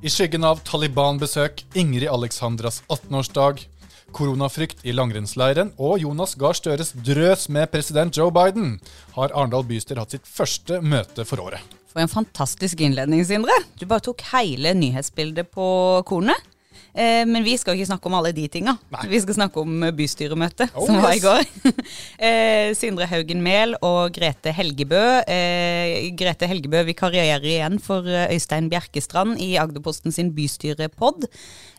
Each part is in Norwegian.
I skyggen av Taliban-besøk, Ingrid Alexandras 18-årsdag, koronafrykt i langrennsleiren og Jonas Gahr Støres drøs med president Joe Biden, har Arendal bystyre hatt sitt første møte for året. For en fantastisk innledning, Sindre. Du bare tok hele nyhetsbildet på kornet. Eh, men vi skal ikke snakke om alle de tinga. Vi skal snakke om bystyremøtet Oh, som var i går. eh, Sindre Haugen Mehl og Grete Helgebø. Eh, Grete Helgebø vikarierer igjen for eh, Øystein Bjerkestrand i Agderposten sin bystyrepod.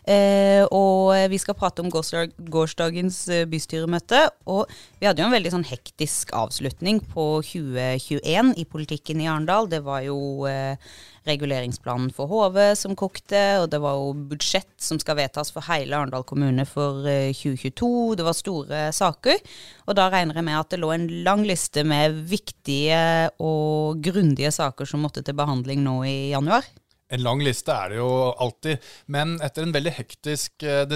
Eh, og vi skal prate om gårsdag, gårsdagens eh, bystyremøte. Og vi hadde jo en veldig sånn hektisk avslutning på 2021 i politikken i Arendal. Det var jo eh, reguleringsplanen for HV som kokte, og det var jo budsjett som skal vedtas for hele Arendal kommune for eh, 2022. Det var store saker. Og da regner jeg med at det lå en lang liste med viktige og grundige saker som måtte til behandling nå i januar. En lang liste er det jo alltid, men etter en veldig hektisk eh,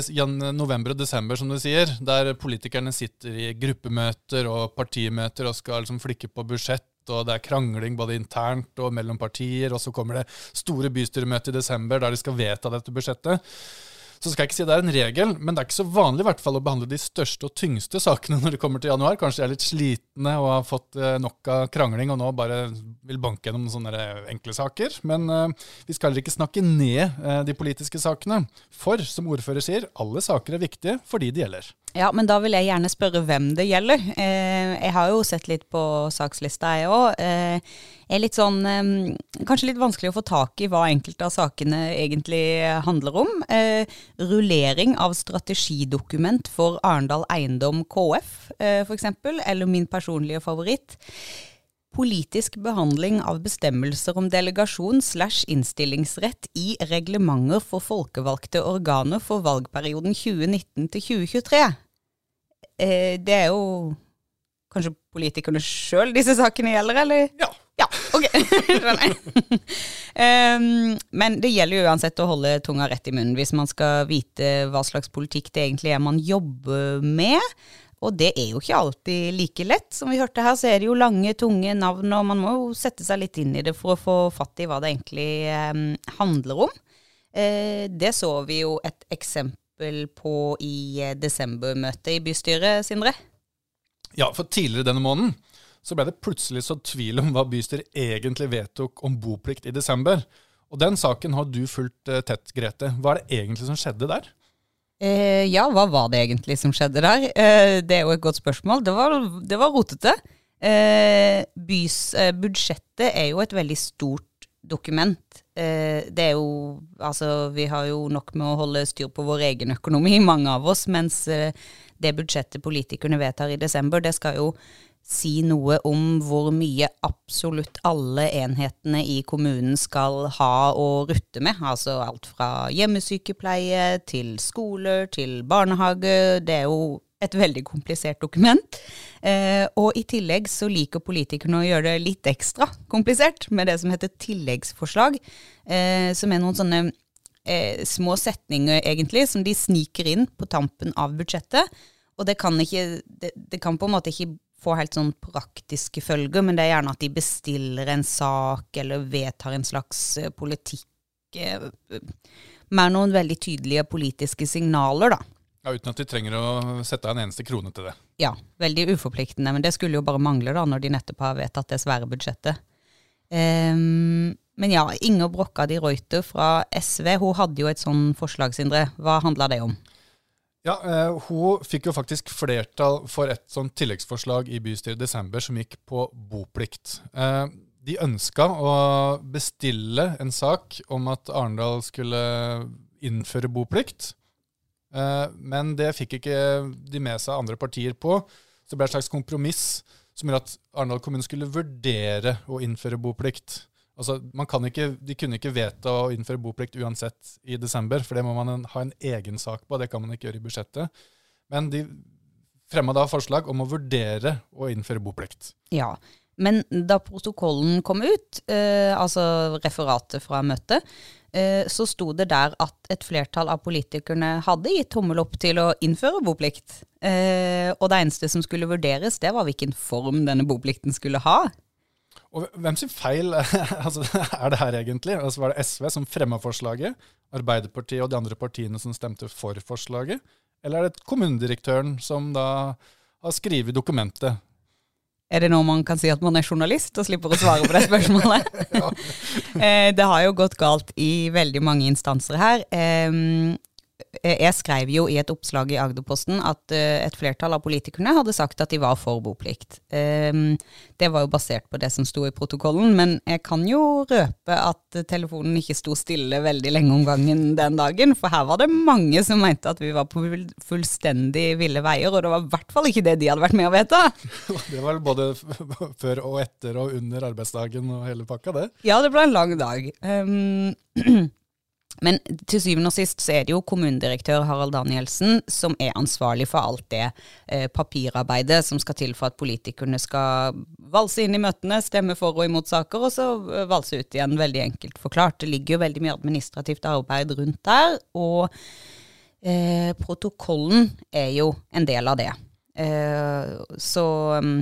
november og desember, som du sier, der politikerne sitter i gruppemøter og partimøter og skal liksom flikke på budsjett, og det er krangling både internt og mellom partier, og så kommer det store bystyremøte i desember der de skal vedta dette budsjettet. Så skal jeg ikke si det er en regel, men det er ikke så vanlig i hvert fall å behandle de største og tyngste sakene når det kommer til januar. Kanskje de er litt slitne og har fått eh, nok av krangling og nå bare vil banke gjennom sånne enkle saker. Men uh, vi skal heller ikke snakke ned uh, de politiske sakene. For som ordfører sier, alle saker er viktige for de det gjelder. Ja, men da vil jeg gjerne spørre hvem det gjelder. Eh, jeg har jo sett litt på sakslista, jeg òg. Eh, er litt sånn eh, Kanskje litt vanskelig å få tak i hva enkelte av sakene egentlig handler om. Rullering av strategidokument for Arendal Eiendom KF, eh, f.eks., eller min personlige favoritt. Politisk behandling av bestemmelser om delegasjon slash innstillingsrett i reglementer for folkevalgte organer for valgperioden 2019 til 2023. Eh, det er jo kanskje politikerne sjøl disse sakene gjelder, eller? Ja. Ja, ok. Skjønner. um, men det gjelder jo uansett å holde tunga rett i munnen hvis man skal vite hva slags politikk det egentlig er man jobber med. Og det er jo ikke alltid like lett. Som vi hørte her, så er det jo lange, tunge navn, og man må jo sette seg litt inn i det for å få fatt i hva det egentlig um, handler om. Uh, det så vi jo et eksempel på i eh, desembermøtet i bystyret, Sindre. Ja, for tidligere denne måneden så ble det plutselig så tvil om hva bystyret egentlig vedtok om boplikt i desember. Og den saken har du fulgt eh, tett, Grete. Hva er det egentlig som skjedde der? Eh, ja, hva var det egentlig som skjedde der? Eh, det er jo et godt spørsmål. Det var, det var rotete. Eh, bys, eh, budsjettet er jo et veldig stort dokument. Eh, det er jo Altså, vi har jo nok med å holde styr på vår egen økonomi, mange av oss, mens eh, det budsjettet politikerne vedtar i desember, det skal jo si noe om hvor mye absolutt alle enhetene i kommunen skal ha å rutte med. Altså alt fra hjemmesykepleie til skoler til barnehage. Det er jo et veldig komplisert dokument. Eh, og i tillegg så liker politikerne å gjøre det litt ekstra komplisert med det som heter tilleggsforslag, eh, som er noen sånne eh, små setninger, egentlig, som de sniker inn på tampen av budsjettet. Og det kan, ikke, det, det kan på en måte ikke få helt sånn praktiske følger, men det er gjerne at de bestiller en sak eller vedtar en slags eh, politikk. eh, Mer noen veldig tydelige politiske signaler, da. Ja, Uten at de trenger å sette av en eneste krone til det. Ja, veldig uforpliktende, men det skulle jo bare mangle da, når de nettopp har vedtatt det svære budsjettet. Um, men ja, Inger Brokka de Reuter fra SV, hun hadde jo et sånn forslag, Sindre. Hva handla det om? Ja, eh, Hun fikk jo faktisk flertall for et sånt tilleggsforslag i bystyret i desember som gikk på boplikt. Eh, de ønska å bestille en sak om at Arendal skulle innføre boplikt. Eh, men det fikk ikke de med seg andre partier på. Så det ble et slags kompromiss som gjorde at Arendal kommune skulle vurdere å innføre boplikt. Altså, ikke, De kunne ikke vedta å innføre boplikt uansett i desember, for det må man ha en egen sak på. Det kan man ikke gjøre i budsjettet. Men de fremma da forslag om å vurdere å innføre boplikt. Ja, men da protokollen kom ut, eh, altså referatet fra møtet, så sto det der at et flertall av politikerne hadde gitt tommel opp til å innføre boplikt. Eh, og det eneste som skulle vurderes, det var hvilken form denne boplikten skulle ha. Og hvem sin feil altså, er det her egentlig? Altså, var det SV som fremma forslaget? Arbeiderpartiet og de andre partiene som stemte for forslaget? Eller er det kommunedirektøren som da har skrevet dokumentet? Er det nå man kan si at man er journalist og slipper å svare på det spørsmålet? Eh, det har jo gått galt i veldig mange instanser her. Eh, jeg skrev jo i et oppslag i Agderposten at eh, et flertall av politikerne hadde sagt at de var for boplikt. Ehm, det var jo basert på det som sto i protokollen, men jeg kan jo røpe at telefonen ikke sto stille veldig lenge om gangen den dagen, for her var det mange som mente at vi var på fullstendig ville veier, og det var i hvert fall ikke det de hadde vært med å vedta. Det var både før og etter og under arbeidsdagen og hele pakka, det? Ja, det ble en lang dag. Men til syvende og sist så er det jo kommunedirektør Harald Danielsen som er ansvarlig for alt det eh, papirarbeidet som skal til for at politikerne skal valse inn i møtene, stemme for og imot saker, og så eh, valse ut igjen, veldig enkelt forklart. Det ligger jo veldig mye administrativt arbeid rundt der, og eh, protokollen er jo en del av det. Eh, så mm,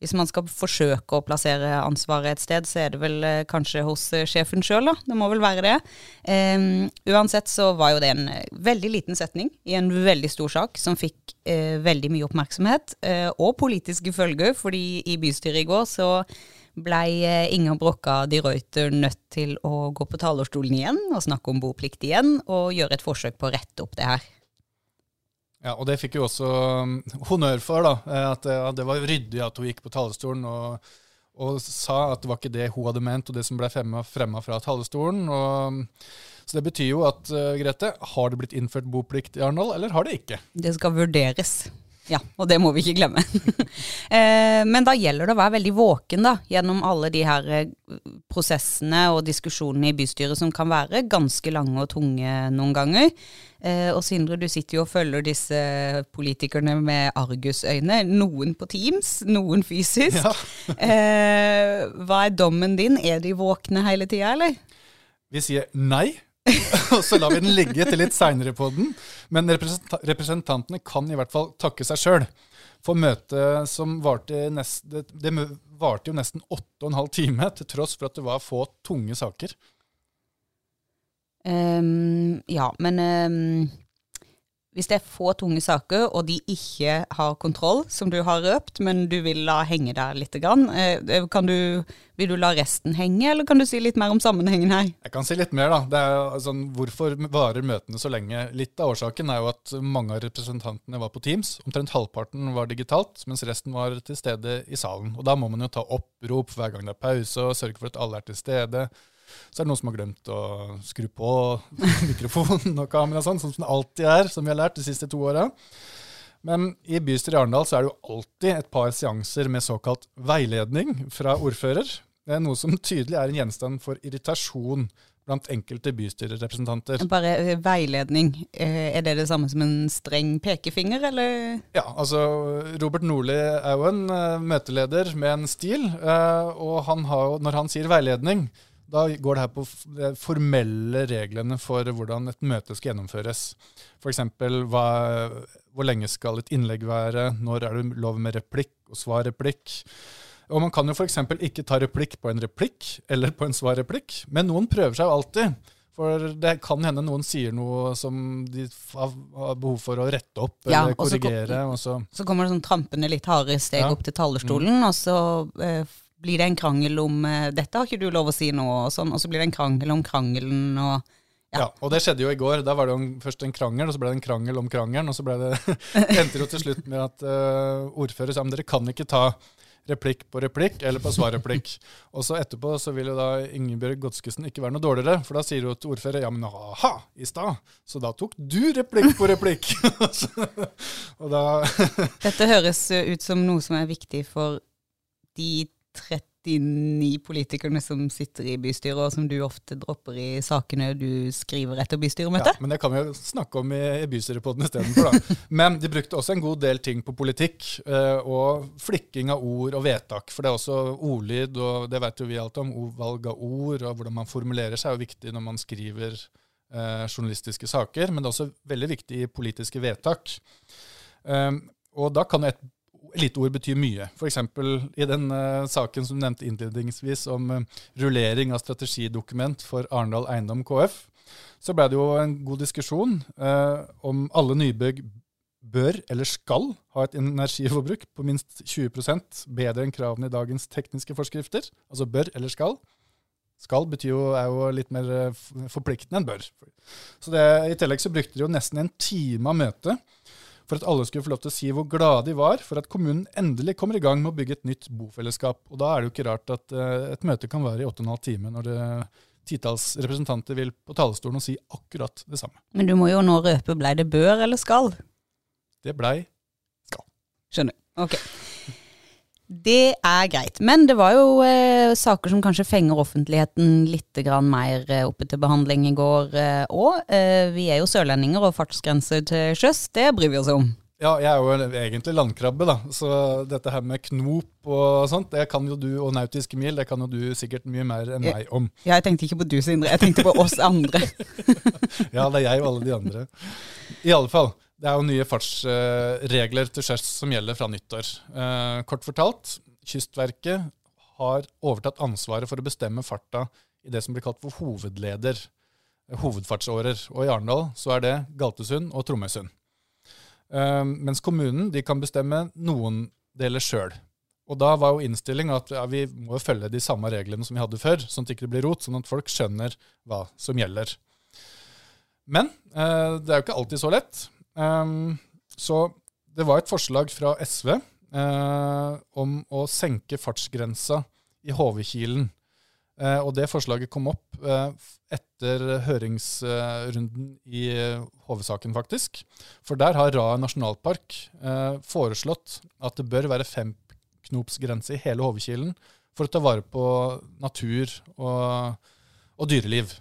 hvis man skal forsøke å plassere ansvaret et sted, så er det vel eh, kanskje hos eh, sjefen sjøl, da. Det må vel være det. Um, uansett så var jo det en eh, veldig liten setning i en veldig stor sak som fikk uh, veldig mye oppmerksomhet, uh, og politiske følger, fordi i bystyret i går så blei Inger Brokka de Ruiter nødt til å gå på talerstolen igjen og snakke om boplikt igjen, og gjøre et forsøk på å rette opp det her. Ja, og det fikk jo også um, honnør for, da. Eh, at, at, det var ryddig at hun gikk på talerstolen og, og, sa at det var ikke det hun hadde ment, og det som ble fremma, fra talerstolen. Og, så det betyr jo at, uh, Grete, har det blitt innført boplikt i Arendal, eller har det ikke? Det skal vurderes. Ja, og det må vi ikke glemme. eh, men da gjelder det å være veldig våken da, gjennom alle de her eh, prosessene og diskusjonene i bystyret som kan være ganske lange og tunge noen ganger. Eh, og Sindre, du sitter jo og følger disse politikerne med argusøyne. Noen på Teams, noen fysisk. Ja. eh, hva er dommen din? Er de våkne hele tida, eller? Vi sier nei. og så lar vi den ligge til litt seinere på den. Men representantene kan i hvert fall takke seg sjøl. For møtet som varte, nest, det, varte jo nesten åtte og en halv time, til tross for at det var få tunge saker. Um, ja, men um, hvis det er få tunge saker, og de ikke har kontroll, som du har røpt, men du vil la henge der litt, eh, eh, du, vil du la resten henge, eller kan du si litt mer om sammenhengen her? Jeg kan si litt mer, da. Er altså, hvorfor varer møtene så lenge? Litt av årsaken er jo at mange av representantene var på Teams. Omtrent halvparten var digitalt, mens resten var til stede i salen. Og da må man jo ta opprop hver gang det er pause, og sørge for at alle er til stede. Så er det noen som har glemt å skru på mikrofonen og kamera, sånn, som det alltid er, som vi har lært de siste to åra. Men i bystyret i Arendal så er det jo alltid et par seanser med såkalt veiledning fra ordfører. Det er noe som tydelig er en gjenstand for irritasjon blant enkelte bystyrerepresentanter. Bare eh, veiledning, eh, er det det samme som en streng pekefinger, eller? Ja, altså Robert Nordli er jo en uh, møteleder med en stil, og han har, når han sier veiledning, da går det her på de formelle reglene for hvordan et møte skal gjennomføres. F.eks. hvor lenge skal et innlegg være, når er det lov med replikk og svarreplikk. Og man kan jo f.eks. ikke ta replikk på en replikk eller på en svarreplikk, men noen prøver seg jo alltid. For det kan hende noen sier noe som de har behov for å rette opp ja, eller korrigere. Og så, så, kommer det sånn trampende litt harde steg ja. opp til talerstolen, mm. og så eh, blir det en krangel om uh, 'dette har ikke du lov å si noe', og sånn, og så blir det en krangel om krangelen. og... Ja. ja. og det skjedde jo i går. Da var det jo først en krangel, og så ble det en krangel om krangelen. Og så ble det, endte jo til slutt med at uh, ordfører sa men dere kan ikke ta replikk på replikk eller på svarreplikk. og så etterpå så vil jo da Ingebjørg Godskesen ikke være noe dårligere, for da sier hun til ordfører ja, men aha, i stad, så da tok du replikk på replikk. og da Dette høres ut som noe som er viktig for de 39 politikerne som sitter i bystyret, og som du ofte dropper i sakene du skriver etter bystyremøtet? Ja, men det kan vi jo snakke om i, i bystyrepodden istedenfor, da. men de brukte også en god del ting på politikk, eh, og flikking av ord og vedtak. For det er også ordlyd, og det vet jo vi alt om. Valg av ord og hvordan man formulerer seg er jo viktig når man skriver eh, journalistiske saker, men det er også veldig viktig i politiske vedtak. Um, og da kan et lite betyr mye. F.eks. i den uh, saken som du nevnte innledningsvis om uh, rullering av strategidokument for Arendal Eiendom KF, så ble det jo en god diskusjon uh, om alle nybygg bør eller skal ha et energiforbruk på minst 20% bedre enn kravene i dagens tekniske forskrifter. Altså bør eller skal. Skal betyr jo, er jo litt mer forpliktende enn bør. Så det, I tillegg så brukte de jo nesten en time av møtet for at alle skulle få lov til å si hvor glade de var for at kommunen endelig kommer i gang med å bygge et nytt bofellesskap. Og da er det jo ikke rart at uh, et møte kan være i åtte og en halv time når det titalls representanter vil på talerstolen og si akkurat det samme. Men du må jo nå røpe, blei det bør eller skal? Det blei skal. Skjønner. Ok. Det er greit. Men det var jo eh, saker som kanskje fenger offentligheten litt mer eh, oppe til behandling i går òg. Eh, eh, vi er jo sørlendinger, og fartsgrenser til sjøs, det bryr vi oss om. Ja, jeg er jo egentlig landkrabbe, da. Så dette her med knop og sånt, det kan jo du, og nautiske mil, det kan jo du sikkert mye mer enn meg om. Ja, jeg tenkte ikke på du, Sindre. Jeg tenkte på oss andre. ja, det er jeg og alle de andre. I alle fall. Det er jo nye fartsregler til sjøs som gjelder fra nyttår. Eh, kort fortalt, Kystverket har overtatt ansvaret for å bestemme farta i det som blir kalt for hovedleder, hovedfartsårer. Og i Arendal så er det Galtesund og Tromøysund. Uh, mens kommunen de kan bestemme noen deler sjøl. Og da var jo innstillinga at ja, vi må følge de samme reglene som vi hadde før, sånn at det ikke blir rot, sånn at folk skjønner hva som gjelder. Men det er jo ikke alltid så lett. Um, så det var et forslag fra SV uh, om å senke fartsgrensa i Hovekilen. og det forslaget kom opp etter høringsrunden i hovedsaken, faktisk. For der har Raet nasjonalpark eh, foreslått at det bør være femknopsgrense i hele Hovedkilen for å ta vare på natur og, og dyreliv.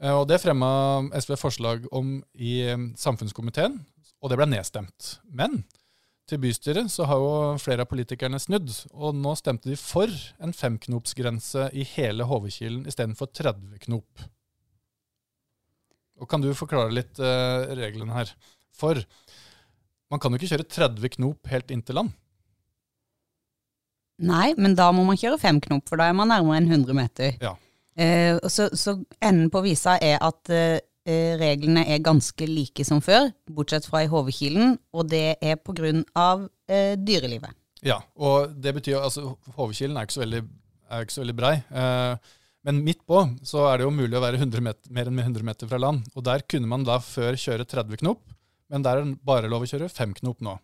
Eh, og Det fremma SV forslag om i eh, samfunnskomiteen, og det ble nedstemt. Men til bystyret så har jo flere av politikerne snudd, og nå stemte de for en femknopsgrense i hele Hovedkilen istedenfor 30 knop. Og Kan du forklare litt uh, reglene her? For man kan jo ikke kjøre 30 knop helt inn til land. Nei, men da må man kjøre fem knop, for da er man nærmere enn 100 meter. Ja. Uh, så, så, enden på visa er at eh, reglene er ganske like som før, bortsett fra i Hovedkilen, og det er pga. Eh, dyrelivet. Ja, og det betyr altså Hovedkilen er ikke så veldig, ikke så veldig brei. Eh, men midt på så er det jo mulig å være meter, mer enn 100 meter fra land. Og der kunne man da før kjøre 30 knop, men der er det bare lov å kjøre 5 knop nå.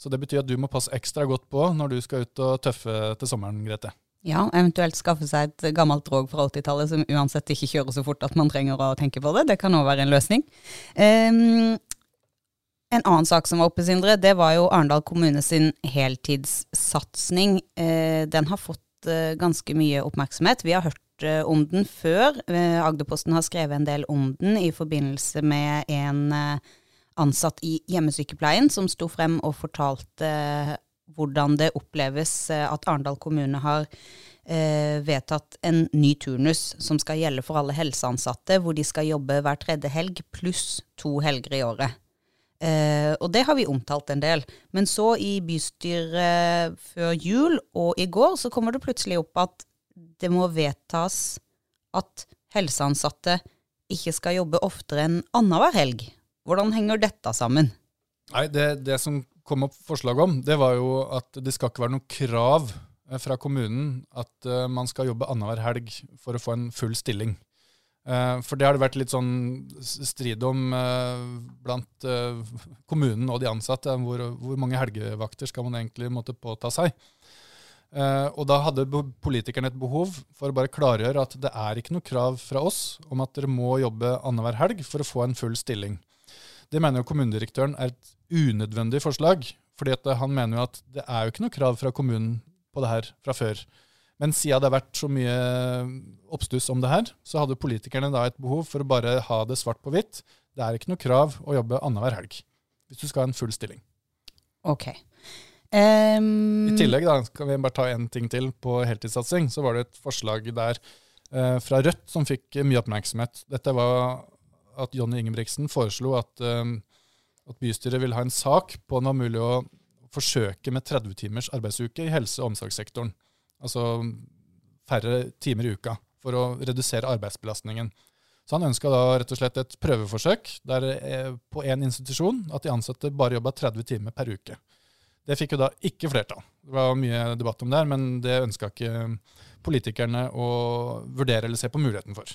Så det betyr at du må passe ekstra godt på når du skal ut og tøffe til sommeren, Grete. Ja, eventuelt skaffe seg et gammelt drog fra 80-tallet som uansett ikke kjører så fort at man trenger å tenke på det. Det kan òg være en løsning. Um, en annen sak som var oppe, Sindre, det var jo Arendal kommune sin heltidssatsing. Uh, den har fått uh, ganske mye oppmerksomhet. Vi har hørt Eh, om den før. Eh, Agderposten har skrevet en del om den i forbindelse med en eh, ansatt i hjemmesykepleien som sto frem og fortalte hvordan det oppleves at Arendal kommune har vedtatt en ny turnus som skal gjelde for alle helseansatte, hvor de skal jobbe hver tredje helg pluss to helger i året. Eh, og det har vi omtalt en del. Men så i bystyret før jul og i går så kommer det plutselig opp at det må vedtas at helseansatte ikke skal jobbe oftere enn annenhver helg. Hvordan henger dette sammen? Nei, det, det, som kom opp forslag om, det var jo at det skal ikke være noe krav eh, fra kommunen at uh, man skal jobbe annenhver helg for å få en full stilling. Uh, for det har det vært litt sånn strid om uh, blant kommunen og de ansatte. Hvor, hvor, mange helgevakter skal man egentlig måtte påta seg? Og da hadde politikerne et behov for å bare klargjøre at det er ikke noe krav fra oss om at dere må jobbe annenhver helg for å få en full stilling. Det mener jo kommunedirektøren er et unødvendig forslag. fordi han mener jo at det er jo ikke noe krav fra kommunen på det her fra før. Men siden det har vært så mye oppstuss om det her, så hadde politikerne da et behov for å bare ha det svart på hvitt. Det er ikke noe krav å jobbe annenhver helg hvis du skal ha en full stilling. Ok. Um, I tillegg da, kan vi bare ta en ting til på heltidssatsing. Så var det et forslag der uh, fra Rødt som fikk mye oppmerksomhet. Dette var at Jonny Ingebrigtsen foreslo at, uh, at bystyret vil ha en sak på om det var mulig å forsøke med 30 timers arbeidsuke i helse- og omsorgssektoren. Altså færre timer i uka for å redusere arbeidsbelastningen. Så han ønska da rett og slett et prøveforsøk der eh, på én institusjon at de ansatte bare jobba 30 timer per uke. Det fikk jo da ikke flertall. Det var mye debatt om det, men det ønska ikke politikerne å vurdere eller se på muligheten for.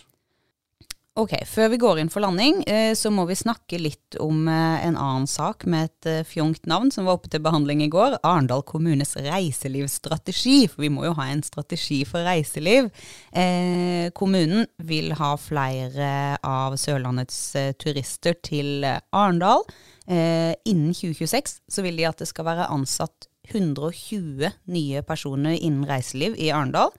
Ok, Før vi går inn for landing, eh, så må vi snakke litt om eh, en annen sak med et eh, fjongt navn som var oppe til behandling i går. Arendal kommunes reiselivsstrategi. For vi må jo ha en strategi for reiseliv. Eh, kommunen vil ha flere av Sørlandets turister til Arendal. Eh, innen 2026 så vil de at det skal være ansatt 120 nye personer innen reiseliv i Arendal.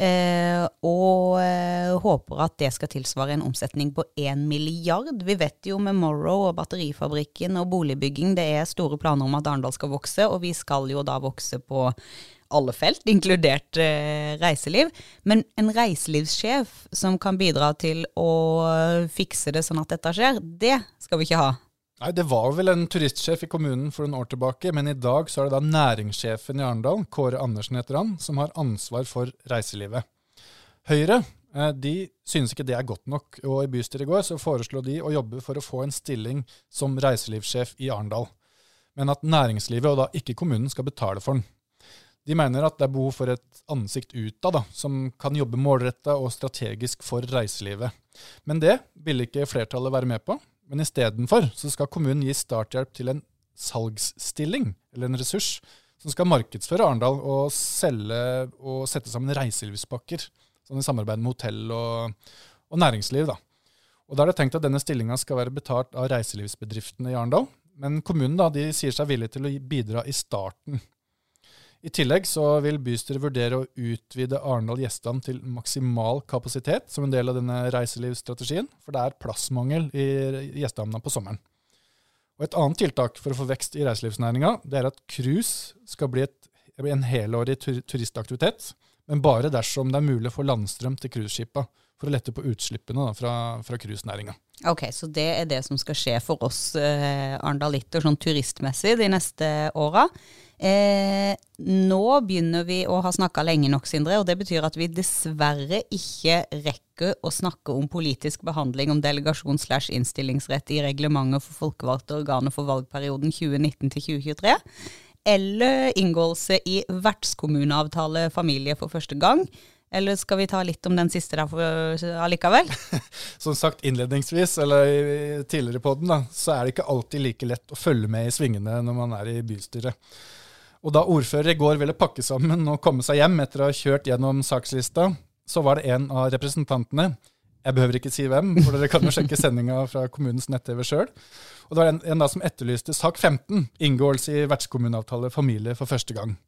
Eh, og eh, håper at det skal tilsvare en omsetning på 1 milliard. Vi vet jo med Morrow og batterifabrikken og boligbygging, det er store planer om at Arendal skal vokse, og vi skal jo da vokse på alle felt, inkludert eh, reiseliv. Men en reiselivssjef som kan bidra til å fikse det sånn at dette skjer, det skal vi ikke ha. Nei, Det var vel en turistsjef i kommunen for noen år tilbake, men i dag så er det da næringssjefen i Arendal, Kåre Andersen heter han, som har ansvar for reiselivet. Høyre eh, de synes ikke det er godt nok, og i bystyret i går så foreslo de å jobbe for å få en stilling som reiselivssjef i Arendal, men at næringslivet, og da ikke kommunen, skal betale for den. De mener at det er behov for et ansikt utad som kan jobbe målretta og strategisk for reiselivet. Men det ville ikke flertallet være med på. Men istedenfor skal kommunen gi starthjelp til en salgsstilling, eller en ressurs, som skal markedsføre Arendal og selge og sette sammen reiselivspakker. Sånn i samarbeid med hotell og, og næringsliv. da. Og Da er det tenkt at denne stillinga skal være betalt av reiselivsbedriftene i Arendal. Men kommunen da, de sier seg villig til å bidra i starten. I tillegg så vil bystyret vurdere å utvide Arendal-Gjesdal til maksimal kapasitet som en del av denne reiselivsstrategien, for det er plassmangel i Gjesdalhamna på sommeren. Og Et annet tiltak for å få vekst i reiselivsnæringa, er at cruise skal bli, et, en helårig tur turistaktivitet, men bare dersom det er mulig å få landstrøm til cruiseskipa for å lette på utslippene da, fra cruisenæringa. Ok, så det er det som skal skje for oss eh, arendalitter sånn turistmessig de neste åra. Eh, nå begynner vi å ha snakka lenge nok, Sindre, og det betyr at vi dessverre ikke rekker å snakke om politisk behandling om delegasjon slash innstillingsrett i reglementet for folkevalgte organer for valgperioden 2019 til 2023. Eller inngåelse i vertskommuneavtale familie for første gang. Eller skal vi ta litt om den siste der allikevel? Som sagt innledningsvis, eller tidligere på den, så er det ikke alltid like lett å følge med i svingene når man er i bystyret. Og da ordfører i går ville pakke sammen og komme seg hjem etter å ha kjørt gjennom sakslista, så var det en av representantene, jeg behøver ikke si hvem, for dere kan jo sjekke sendinga fra kommunens nett-TV sjøl. Og det var en, en da som etterlyste sak 15, inngåelse i vertskommuneavtale familie for første gang.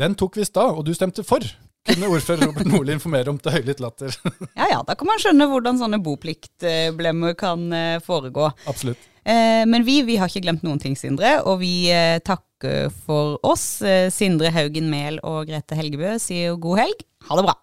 Den tok visst da, og du stemte for kunne ordfører Robert Nordli informere om til høylytt latter. ja ja, da kan man skjønne hvordan sånne bopliktblemmer kan eh, foregå. Absolutt. Eh, men vi, vi har ikke glemt noen ting, Sindre. Og vi eh, takker for oss. Sindre Haugen Mehl og Grete Helgebø sier god helg. Ha det bra.